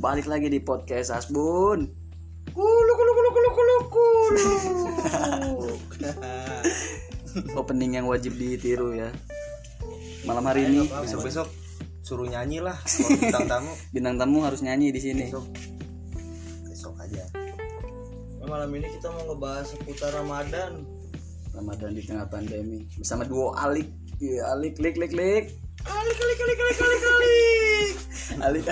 Balik lagi di podcast Asbun. Kulu kulu kulu kulu kulu kulu. Opening yang wajib ditiru ya. Malam hari ini besok besok suruh nyanyi lah kalau bintang tamu bintang tamu harus nyanyi di sini. besok besok aja Nah, malam ini kita mau ngebahas seputar Ramadan. Ramadan di tengah pandemi bersama duo Alik. Iya, Alik, lik, lik, lik. Kali kali kali kali kali. Alik, Alik.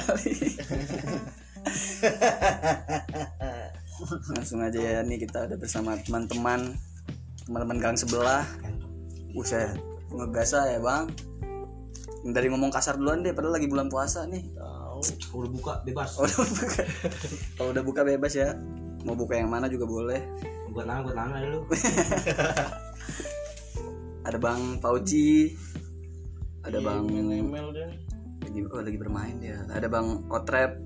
Langsung aja ya nih kita udah bersama teman-teman teman-teman gang sebelah. Buset, ngegasa ya bang. Dari ngomong kasar duluan deh, padahal lagi bulan puasa nih. Tahu. udah buka bebas Oh, udah buka. Kalau udah buka bebas ya. Mau buka yang mana juga boleh. buat lama buat lama dulu Ada Bang Fauji. Ada Bang email deh. Lagi oh, lagi bermain dia. Ada Bang Otrep.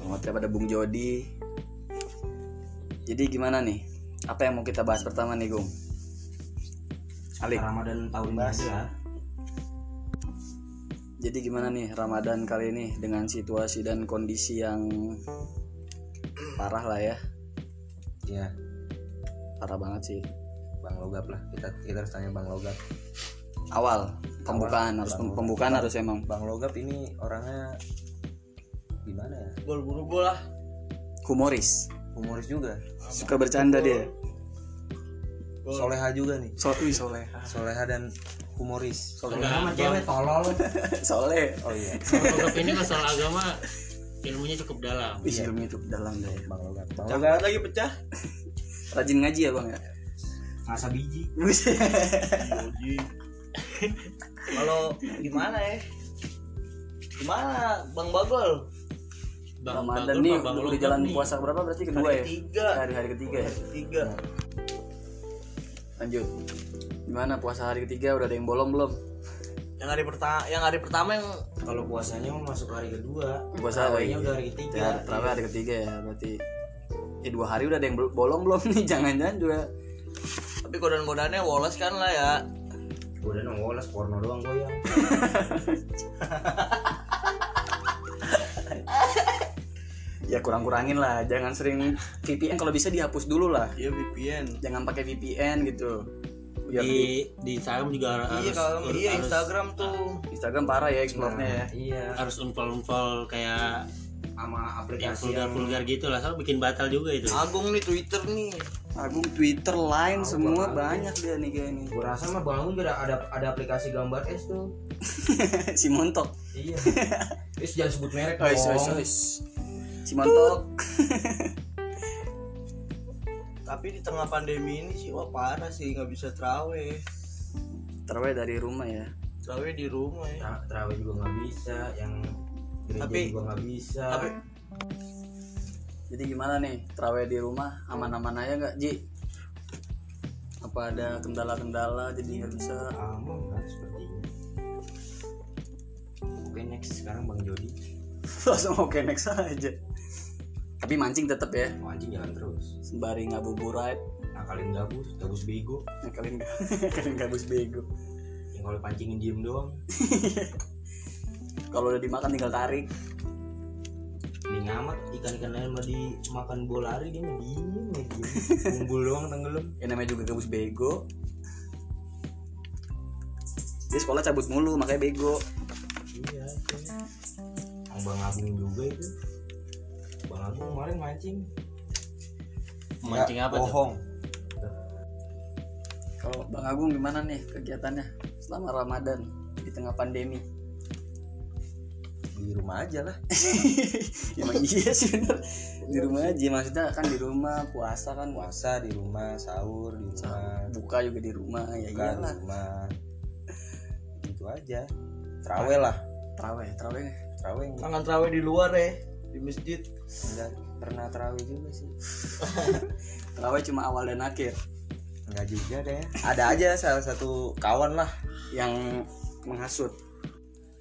Bang Otrep ada Bung Jody. Jadi gimana nih? Apa yang mau kita bahas pertama nih, Gung? Alik. Ramadan tahun ini aja Jadi gimana nih Ramadan kali ini dengan situasi dan kondisi yang parah lah ya. ya Parah banget sih. bang logap lah kita kita harus tanya bang logap Awal pembukaan harus Bang pembukaan harus emang bang logap ini orangnya gimana ya Gol buru gol lah. humoris. humoris juga Suka bercanda dia. Soleha juga nih So, wih, soleh. soleha dan humoris Soleh. sama cewek tolol Soleh. oh iya Kalau ini masalah agama ilmunya cukup dalam. Wih, ilmunya cukup dalam deh. bang logap bang logap lagi pecah. Rajin ngaji ya, Bang ya? ngasa biji Buset. Kalau gimana ya? Gimana Bang Bagol? Bang, Ramadan nih Bang udah jalan nih. puasa berapa berarti kedua Hari ya? ketiga. Hari hari ketiga ya. Hari ketiga. Lanjut. Gimana puasa hari ketiga udah ada yang bolong belum? Yang hari pertama yang hari pertama yang kalau puasanya mau masuk hari kedua Puasa hari- udah hari ketiga Ya, terawih hari ketiga ya berarti. Eh dua hari udah ada yang bolong belum nih? Jangan-jangan juga. tapi godaan-godaannya woles kan lah ya. Gue udah nongol porno doang goyang Ya kurang-kurangin lah. Jangan sering VPN kalau bisa dihapus dulu lah. Iya VPN. Jangan pakai VPN gitu. Biar di di Instagram juga harus Iya kalau harus, iya harus- Instagram tuh. Instagram parah ya explore-nya ya. iya harus unfollow unfollow kayak sama yang aplikasi vulgar yang vulgar gitu lah, soalnya bikin batal juga itu. Agung nih Twitter nih. Agung Twitter, Line Tahu, semua Bang. banyak dia nih kayak ini. gue rasa mah bangun juga ada ada aplikasi gambar es tuh si Montok. iya es jangan sebut merek dong ois, ois. Si Montok. Tapi di tengah pandemi ini sih wah parah sih nggak bisa teraweh. Terawih dari rumah ya. Teraweh di rumah ya. Tra- terawih juga nggak bisa yang gereja Tapi- juga nggak bisa. Tapi Jadi gimana nih terawih di rumah aman-aman aja nggak Ji? Apa ada kendala-kendala jadi nggak bisa? aman lah sepertinya. Oke next. Sekarang bang Jody. Langsung oke next aja. Tapi mancing tetap ya, mau anjing jalan terus. Sembari ngabuburit, nakalin gabus gabus bego. Ngakalin ngakalin gabus bego. yang kalau pancingin diem doang Kalau udah dimakan tinggal tarik. ini ngamat ikan-ikan lain mah dimakan bola lari dia mah diem ya diem kumpul doang tenggelam Ya namanya juga gabus bego. Dia sekolah cabut mulu makanya bego. iya itu yang bang Agung juga itu bang Agung kemarin mancing Mancing apa tuh? bohong Kalau Bang Agung gimana nih kegiatannya selama Ramadan di tengah pandemi? Di rumah aja lah. Emang iya. sih bener. Di rumah aja maksudnya kan di rumah puasa kan puasa di rumah sahur di rumah buka juga di rumah ya buka di iyalah. rumah. Gitu aja. Terawih lah. Terawih terawih. Terawih. Enggak, jangan teraweh di luar ya di masjid. enggak pernah terawih juga sih. Terawih cuma awal dan akhir. Enggak juga deh. Ada aja salah satu kawan lah yang menghasut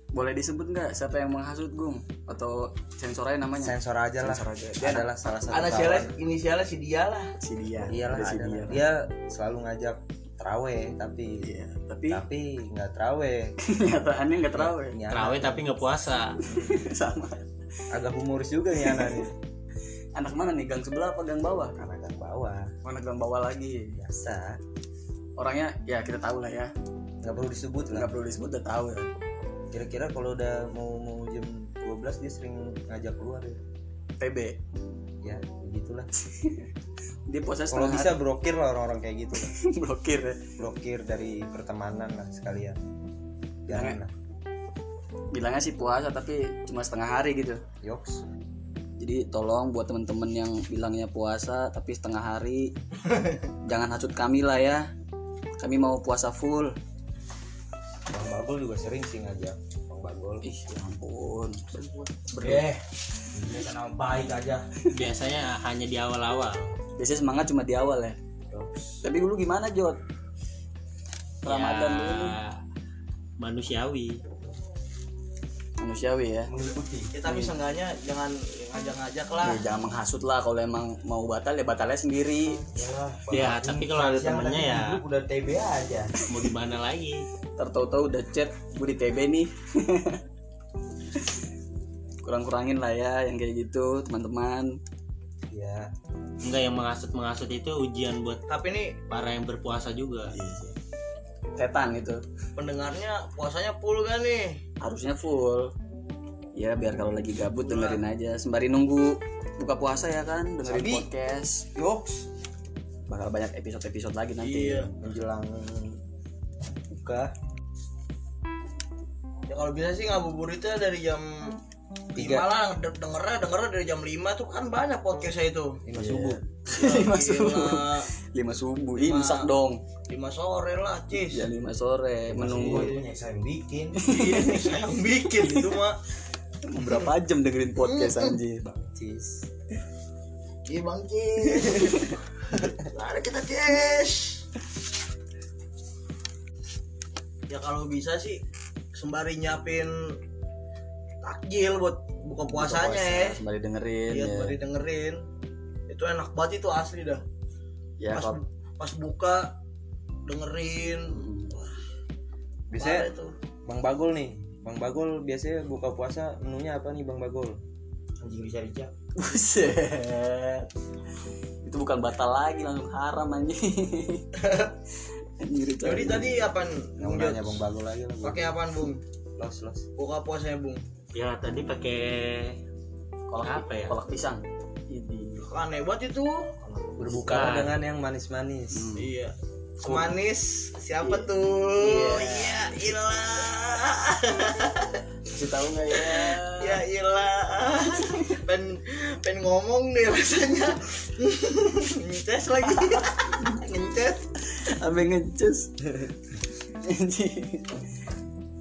boleh disebut nggak siapa yang menghasut Gung? Atau sensor aja namanya? Sensor aja lah. Sensor aja. dia adalah salah satu Anak sialnya inisialnya si dia lah. si dia. Iyalah Ada si ada dia lah. dia selalu ngajak terawih tapi iya tapi tapi nggak terawih kenyataannya nggak terawih Nyala. Terawih tapi nggak puasa. sama. Agak humoris juga nih anak nih. Anak mana nih? Gang sebelah apa gang bawah? Anak gang bawah. Mana gang bawah lagi? Biasa. Orangnya ya kita tahu lah ya. Nggak perlu disebut lah. Nggak perlu disebut udah tahu ya kira-kira kalau udah mau mau jam 12 dia sering ngajak keluar ya? TB ya begitulah. Dia puasa kalau bisa blokir lah orang-orang kayak gitu. Lah. blokir ya. Blokir dari pertemanan lah sekalian. Jangan lah. Bilangnya sih puasa tapi cuma setengah hari gitu. Yoks. Jadi tolong buat temen-temen yang bilangnya puasa tapi setengah hari. Jangan hasut kami lah ya. Kami mau puasa full bagol juga sering sih ngajak bang bagol ih ya ampun. Eh biasa nama baik aja. Biasanya hanya di awal-awal. Biasanya semangat cuma di awal ya. Yoks tapi dulu gimana Jod Ramadan dulu. nih ya, manusiawi manusiawi ya. Mengikuti ya tapi seenggaknya jangan ngajak-ngajak lah. Ya, jangan menghasut lah kalau emang mau batal ya batalnya sendiri. Ya tapi kalau ada temennya ya. udah TB aja. Mau di mana lagi? Tertahu-tahu udah chat gue di TB nih. Kurang-kurangin lah ya yang kayak gitu teman-teman. Ya enggak yang mengasut mengasut itu ujian buat tapi nih para yang berpuasa juga. Setan itu. Pendengarnya puasanya full kan nih harusnya full. Ya biar kalau lagi gabut dengerin aja. Sembari nunggu buka puasa ya kan dengerin Sabi. podcast. Yoks. Bakal banyak episode-episode lagi nanti. Iya. menjelang buka. Ya kalau bisa sih ngabuburitnya dari jam Tiga. lima lah de- dengernya dengernya dari jam 5 tuh kan banyak podcastnya itu. Lima subuh. Lima subuh. Lima subuh. Imsak dong. 5 sore lah cis. Jam lima sore. Menunggu. itu saya yang bikin. Iya, saya yang bikin itu mah berapa jam dengerin podcast anjir? Cis. Iya bang cis. Mari kita cis. Ya kalau bisa sih sembari nyiapin takjil buat buka puasanya ya. sembari dengerin iya ya, sembari dengerin. Itu enak banget itu asli dah. Ya pas kalau pas buka dengerin. Biasanya Parah itu. Bang bagol nih. Bang bagol biasanya buka puasa menunya apa nih bang bagol anjing bisa rica Buset. itu bukan batal lagi langsung haram anjing. Jadi tadi apa nanya bang bagol lagi pakai apaan bung? Los los. Buka puasanya bung ya tadi pakai kolak apa ya? kolak pisang. Ini. Aneh banget itu. Berbuka Bukan. dengan yang manis-manis. Hmm. iya. Semanis siapa tuh? Iya. Ilah kasih tahu nggak ya ya ilah pen pen ngomong deh rasanya. Ngeces lagi. Ngeces. Ngecus Anjing.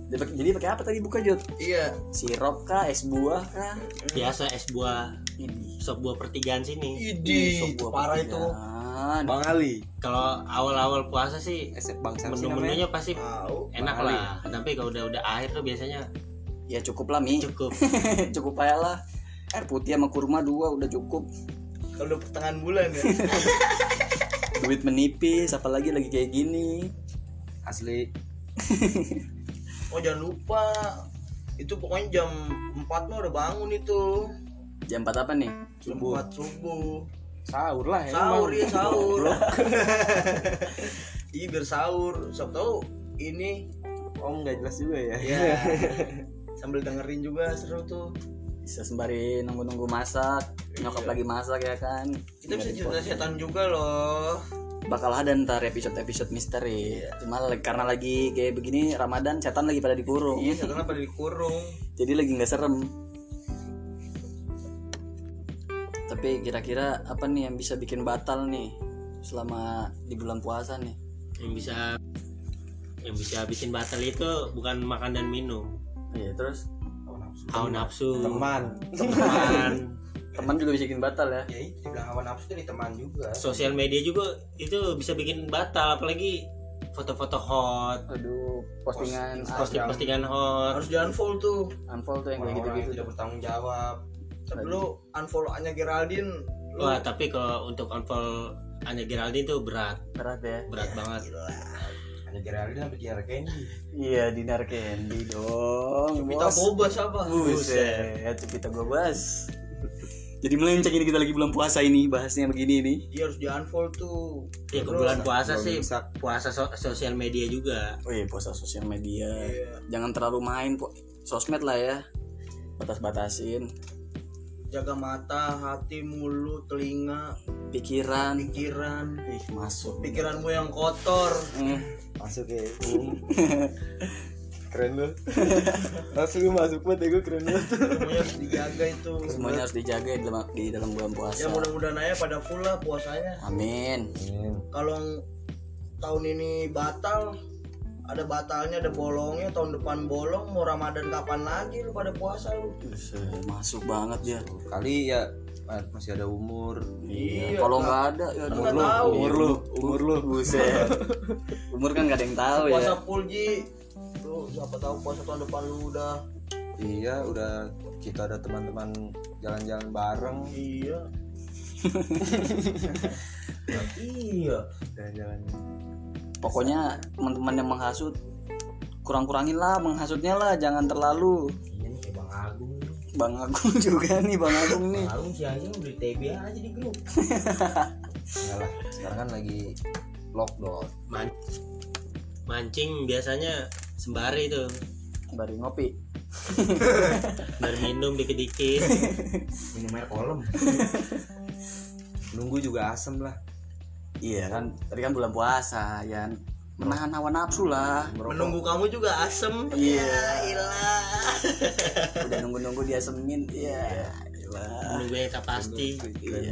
Jadi pakai- Jadi pakai apa tadi buka Jod? iya. Sirup kah? Es buah kah? biasa es buah. Ini. Sop buah pertigaan sini. Idi sop buah parah itu. pertigaan. bang Ali. Kalau awal-awal puasa sih menu-menunya pasti tahu. enak Bang Ali. lah. Tapi kalau udah udah akhir tuh biasanya Ya cukup lah Mi. Cukup. Cukup aja lah. Air putih sama kurma dua udah cukup. Kalau udah pertengahan bulan ya. Duit menipis Apalagi lagi kayak gini. Asli oh jangan lupa. Itu pokoknya jam 4 mah udah bangun itu. Jam 4 apa nih? jam Subuh. 4 subuh. Sahur lah sahur emang. ya sahur iya biar sahur. Siapa tahu ini oh nggak jelas juga ya? Ya sambil dengerin juga seru tuh. Bisa sembari nunggu-nunggu masak. Nyokap lagi masak ya kan? Kita bisa cerita setan juga loh bakal ada ntar episode-episode misteri. Cuma lagi- karena lagi kayak begini Ramadan setan lagi pada dikurung. Iya setan pada dikurung. Jadi lagi nggak serem. Tapi kira-kira apa nih yang bisa bikin batal nih selama di bulan puasa nih? Yang bisa yang bisa bikin batal itu bukan makan dan minum. Iya terus? Hawa nafsu. Teman teman. Teman juga bisa bikin batal ya. Ya itu dibilang hawa nafsu dari teman juga. Sosial media juga itu bisa bikin batal apalagi foto-foto hot. Aduh postingan Post- posting postingan hot. Harus di unfollow tuh. Unfollow tuh yang kayak yang gitu-gitu. tidak bertanggung jawab tapi lu unfollow nya Geraldine. Lu wah tapi kalau untuk unfollow Anya Geraldine itu berat. Berat ya? Berat banget. hanya ada Geraldine apa Kiara Candy. Iya, dinar candy dong. Kita bos. bobas apa? Buset, kita gue bahas. Jadi melenceng ini kita lagi bulan puasa ini bahasnya begini nih. Dia harus di unfollow tuh. Ya ke bulan puasa sih bisa. puasa so- sosial media juga. Oh iya, puasa sosial media. Iya. Jangan terlalu main po- sosmed lah ya. Batas-batasin Jaga mata, hati, mulut, telinga, pikiran. pikiran. Ih, masuk. Pikiranmu yang kotor. Hmm. masuk ya keren lu langsung lu masuk buat ya gue keren lu Semuanya harus dijaga itu. Semuanya harus dijaga di dalam, di dalam bulan puasa. Ya mudah-mudahan aja pada full lah puasanya. Amin. Kalau tahun ini batal, ada batalnya, ada bolongnya. Tahun depan bolong, mau Ramadan kapan lagi lu pada puasa lu? Buset, masuk banget ya. kali ya masih ada umur Iya. Iya, Kalau nggak ada ya umur lu, tahu. umur lu, umur lu, buset. umur kan gak ada yang tahu ya. Puasa full Ji. Lu siapa tahu puasa tahun depan lu udah. Iya udah kita ada teman-teman jalan-jalan bareng. Iya. iya. Jalan-jalan. Pokoknya teman-teman yang menghasut kurang-kurangin lah menghasutnya lah, jangan terlalu. iya nih Bang Agung. Bang Agung juga nih, Bang Agung nih. Bang Agung siang-siang beli TB aja di grup. Enggak lah sekarang kan lagi lockdown. Man- mancing biasanya sembari itu Bari ngopi. berminum dikit-dikit minum air kolom nunggu juga asem lah Iya kan, tadi kan bulan puasa, ya menahan hawa nafsu lah. Menunggu kamu juga asem. Iya. Ya, ilah. Udah nunggu-nunggu dia semin, iya. Iyalah. menunggu yang tak pasti Iya.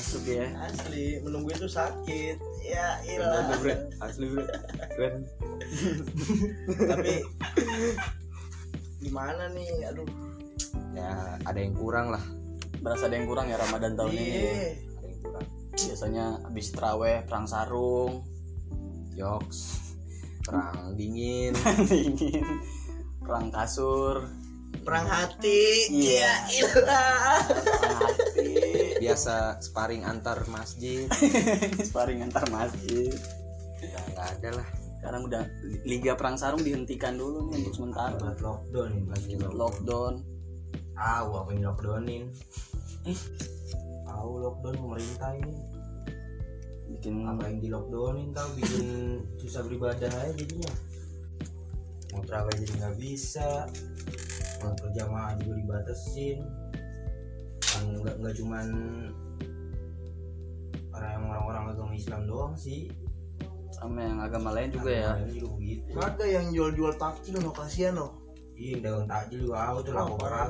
Masuk ya. Asli, menunggu itu sakit. Ya, ilah. asli bre keren Tapi gimana nih? Aduh. ya ada yang kurang lah Berasa ada yang kurang ya Ramadan tahun ini. Iya. ada yang kurang Biasanya habis teraweh perang sarung, jokes perang dingin dingin, perang kasur, Perang hati. Iya. Ya, ilah. perang hati, biasa sparring antar masjid. Sparring antar masjid. nggak ada lah. Sekarang udah liga perang sarung dihentikan dulu nih untuk sementara. buat lockdown lagi Lockdown. tahu apa yang lockdownin? Ih tahu lockdown pemerintah ini? Bikin apa yang di lockdownin tahu? Bikin susah beribadah aja jadinya. Mau terawih jadi nggak bisa. Mau berjamaah juga dibatasin nggak nggak cuman orang orang-orang agama Islam doang sih sama yang agama lain juga ya. Lain juga begitu Ada yang jual-jual takjil no kasihan no. iya dagang takjil juga aku tuh Wah, laku parah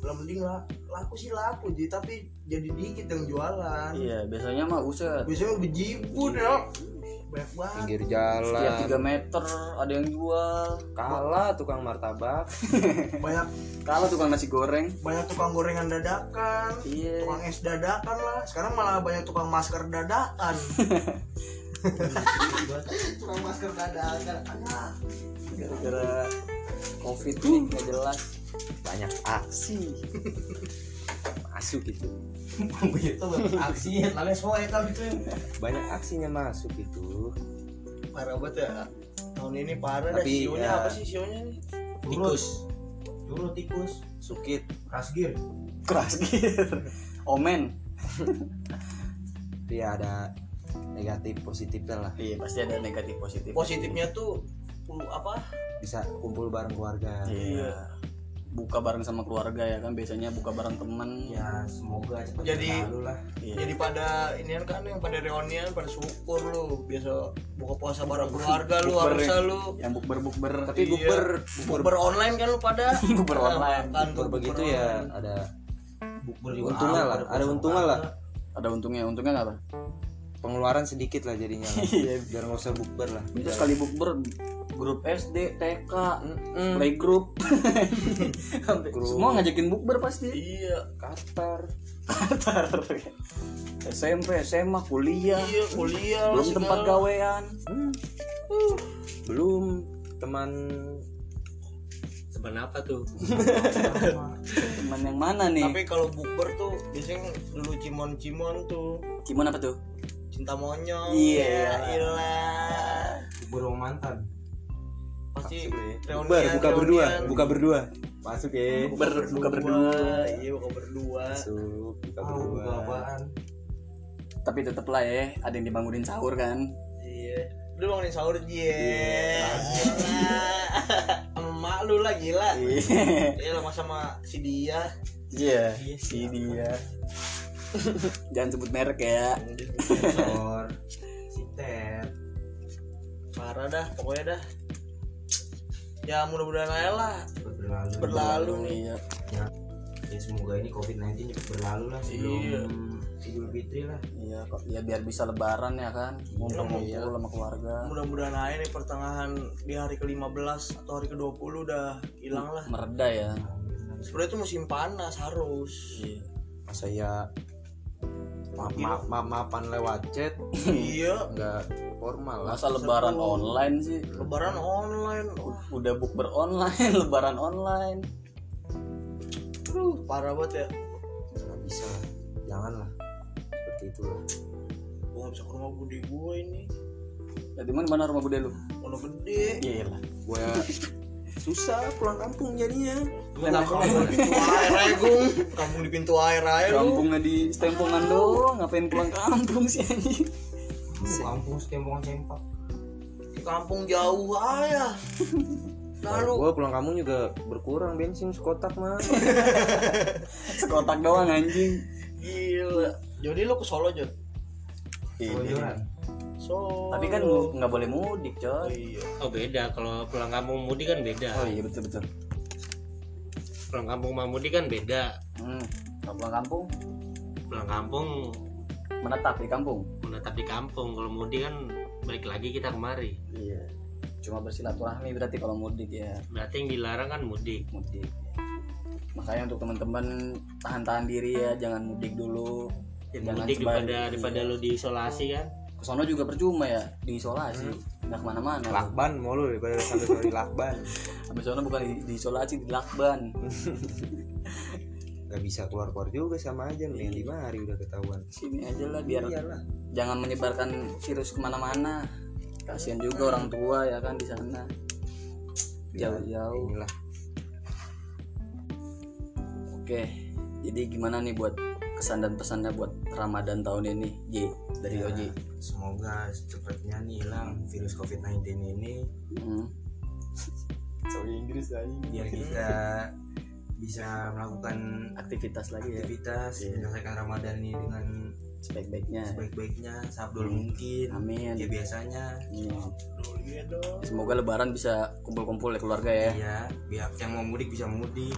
Lah mending lah laku sih laku Ji, tapi jadi dikit yang jualan. Iya, biasanya mah uset. Biasanya bejibun ya. Banyak banget. pinggir Setiap jalan 3 meter ada yang jual. kalah tukang martabak Banyak Kalau tukang nasi goreng, banyak tukang gorengan dadakan. iya. Tukang es dadakan lah. Sekarang malah banyak tukang masker dadakan. tukang masker dadakan. Gara-gara covid ini nggak jelas. banyak aksi masuk itu begitu aksi namanya soe kalau gitu. banyak aksinya masuk itu Parah banget ya. Tahun ini parah dah Tapi, sionya ya. apa sih sionya nih? tikus turut tikus sukit kasgir Keras gitu. Omen. tapi ya ada negatif positifnya lah Iya, pasti ada negatif positif. Positifnya tuh uh, apa? bisa kumpul bareng keluarga Iya. Buka bareng sama keluarga ya kan biasanya buka bareng temen. ya semoga cepat Jadi- lah Iya. Jadi pada ini kan yang pada reunian pada syukur lu biasa buka puasa bareng keluarga lu Bukber harusnya ya. lu yang bukber bukber tapi Iya. bukber bukber online kan lu pada Bukber online. Makan bukber begitu ya ada bukber untungnya lah ada untungnya lah ada untungnya untungnya nggak apa pengeluaran sedikit lah jadinya lah. Iya. biar nggak usah bukber lah itu sekali bukber grup SD TK Mm-mm. playgroup semua ngajakin bukber pasti. Iya Qatar. Ntar. SMP SMA kuliah. Iya kuliah belum segala. tempat gawean. Hmm. belum teman teman apa tuh? Teman yang mana nih? Tapi kalau bukber tuh biasanya lu cimon cimon tuh. Gimana apa tuh? Cinta monyong. Iya. ya ilah. Sama mantan. Pasti Masuk ya. reunian, Bubar, buka berdua, reunian. buka berdua. Masuk ya. Ber- buka berdua. iya buka berdua Masuk, buka buka berdua. apaan? Tapi tetep lah ya, ada yang dibangunin sahur kan. iya lu bangunin sahur iya sama mak lu lah gila Iya. iya sama sama si dia Iya, si dia. Jangan sebut merek ya. Sensor. Si Ted. parah dah pokoknya dah ya mudah-mudahan aja lah Cepet berlalu. berlalu nih Iya. Ya, ya semoga ini COVID-19 cepet berlalu lah sebelum Iya. Idul Fitri lah. Iya, kok ya biar bisa lebaran ya kan. Ngumpul-ngumpul Iya. sama keluarga. mudah-mudahan aja nih pertengahan di hari ke-15 atau hari ke-20 udah hilang lah Mereda ya. sebenarnya itu musim panas harus Iya. Masa ya maaf maaf maaf maafan lewat chat iya nggak formal lah. Masa lebaran online sih? lebaran online wah Udah book beronline, lebaran online. aduh, parah banget ya Nggak bisa. Janganlah. Seperti itu lah. gua gak bisa ke rumah bude gue ini Ya di mana rumah bude lu? Pondok gede Gila. Gue susah pulang kampung jadinya. kampung di pintu air aja gung kampung di pintu air aja lu Kampungnya di setempongan doang, ngapain pulang kampung sih anjing? Kampung setempongan sempak. Di kampung jauh aja lalu Gue pulang kampung juga berkurang bensin sekotak mah. Sekotak doang anjing. gila jadi lu ke Solo Jod Keluyuran. Solo Tapi kan nggak boleh mudik, oh, coy. iya Oh beda, kalau pulang kampung mudik kan beda. Oh iya betul betul. Pulang kampung sama mudik kan beda. Hmm. Kalau pulang kampung Pulang kampung menetap di kampung. menetap di kampung. Kalau mudik kan balik lagi kita kemari. Iya. Cuma bersilaturahmi berarti kalau mudik ya Berarti yang dilarang kan mudik. mudik. Makanya untuk teman-teman tahan-tahan diri ya, jangan mudik dulu. Dan Jangan mudik daripada daripada lu diisolasi kan. Kesono juga percuma ya, diisolasi, nggak ke mana-mana. lu. Lakban mulu daripada sampai sore di lakban. Habis sono bukan di, diisolasi, di lakban. Gak bisa keluar keluar juga sama aja nih di mari udah ketahuan. Sini aja lah biar Iyalah. jangan menyebarkan virus ke mana-mana. Kasihan juga orang tua ya kan di sana. Jauh-jauh. Inilah. Oke, jadi gimana nih buat kesan dan pesannya buat Ramadan tahun ini, Ji dari Ya, Oji? Semoga secepatnya nih hilang virus COVID-19 ini Hmm. So Inggris aja. biar kita bisa melakukan Aktivitas lagi ya, aktivitas Iya. menyelesaikan Ramadan ini dengan sebaik-baiknya. sebaik-baiknya seabdul mungkin Amin. ya biasanya Iya. iya dong Semoga Lebaran bisa kumpul-kumpul ya keluarga ya. ya biar yang mau mudik bisa mudik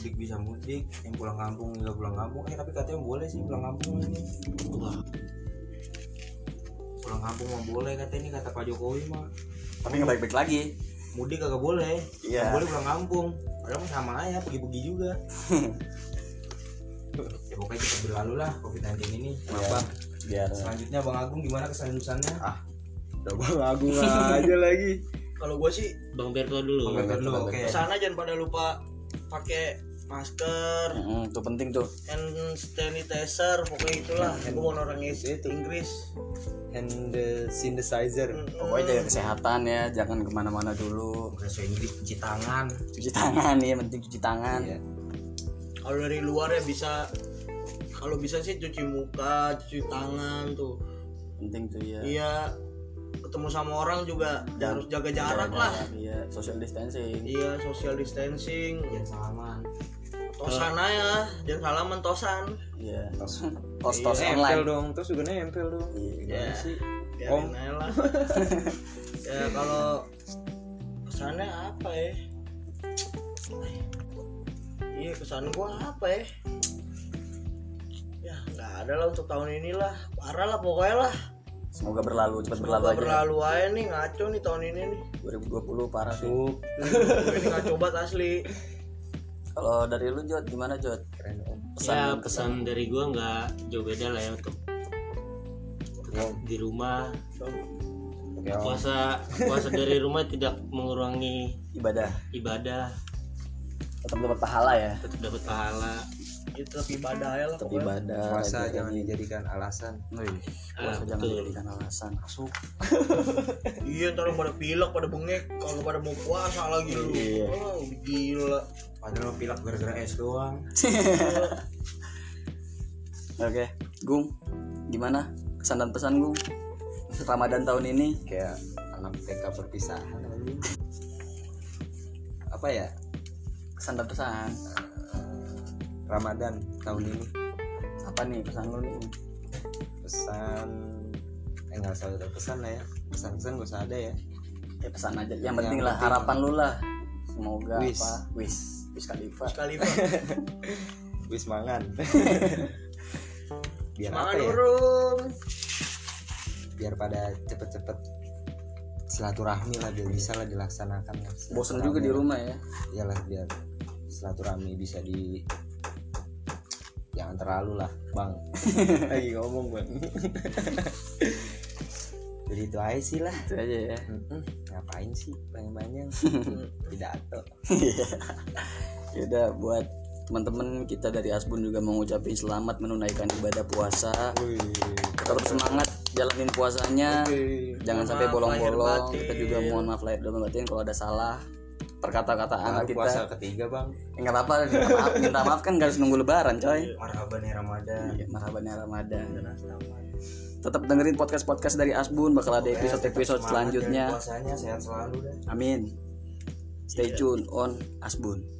mudik bisa mudik yang pulang kampung juga pulang kampung eh tapi katanya boleh sih pulang kampung ini Wah, pulang kampung mah boleh katanya ini kata Pak Jokowi mah Tapi nggak baik-baik lagi. mudik kagak boleh Iya. Nggak boleh pulang kampung padahal sama aja pergi-pergi juga ya pokoknya kita berlalu lah COVID-19 ini Iya. Bang. Biar selanjutnya Bang Agung gimana kesan-kesannya Udah bang Agung aja lagi. kalau gue sih Bang Berto dulu. Bang Berto dulu oke ke sana jangan pada lupa pakai masker Mm, itu penting tuh. hand sanitizer pokoknya itulah gue mau orang Inggris Inggris And the synthesizer. Mm-mm. Pokoknya jaga kesehatan ya, jangan ke mana-mana dulu. bahasa Inggris cuci tangan Cuci tangan ya, penting cuci tangan. Iya. kalau dari luar ya bisa kalau bisa sih cuci muka cuci tangan tuh Penting tuh ya. iya ketemu sama orang juga Dan- harus jaga jarak lah Iya, social distancing. iya social distancing jangan salaman tosan aja jangan salaman tosan Iya. Tos-tos Iya, online. Nempel dong, terus juga nempel dong. Iya. Gimana sih? aja lah ya kalau kesannya apa ya iya kesan gua apa ya ya nggak ada lah untuk tahun ini lah parah lah pokoknya lah Semoga berlalu, cepat berlalu Semoga aja. berlalu aja nih ngaco nih tahun ini nih 2020 parah sih. Ini ngaco banget asli Kalau dari lu Jod, gimana Jod? Keren om. Pesan ya pesan dari gua nggak jauh beda lah ya untuk tetap di rumah om. puasa puasa dari rumah tidak mengurangi ibadah. ibadah Tetap dapat pahala ya. tetap dapat pahala kita tetap ibadah ya lah pokoknya. ibadah puasa rajin- jangan dijadikan alasan. Wih, Ah, puasa jangan betul. dijadikan alasan masuk iya ntar pada pilek pada bengek. Kalau pada mau puasa lagi lu. Iya. oh, gila. Padahal lo pilak gara-gara es doang. Oke Gung. Gimana kesan dan pesan Gung? Ramadan tahun ini? Kayak anak TK perpisahan. Apa ya? Kesan dan pesan Ramadan tahun ini. Apa nih pesan lu nih? Pesan eh nggak usah ada pesan lah ya. Pesan-pesan gak usah ada ya. Ya pesan aja. Yang Yang penting lah penting. harapan lu lah. Semoga Wis. apa? Wis wis Khalifa. Sekali pak wis mangan. Biar apa semangat ya? Urung biar pada cepet-cepet silaturahmi lah biar bisa lah dilaksanakan. Bosan juga di rumah ya. Iyalah biar silaturahmi bisa di jangan terlalu lah bang. Lagi ngomong bang. Jadi itu aja sih lah. Itu aja ya. Mm-mm. ngapain sih banyak-banyak? Pidato Yaudah buat teman-teman kita dari Asbun juga mengucapin selamat menunaikan ibadah puasa. Wih. tetap semangat jalanin puasanya. Jangan Mohon sampai bolong-bolong. Kita juga mohon maaf lahir dan batin kalau ada salah perkata-kataan kita puasa ketiga bang. Ya, nggak apa-apa minta maaf minta maaf kan nggak harus nunggu lebaran coy. Marhaban ya ramadan. Iya, marhaban ya Ramadan. Tetap dengerin podcast podcast dari Asbun bakal ada episode episode selanjutnya. puasanya sehat selalu dah amin. Stay tune on Asbun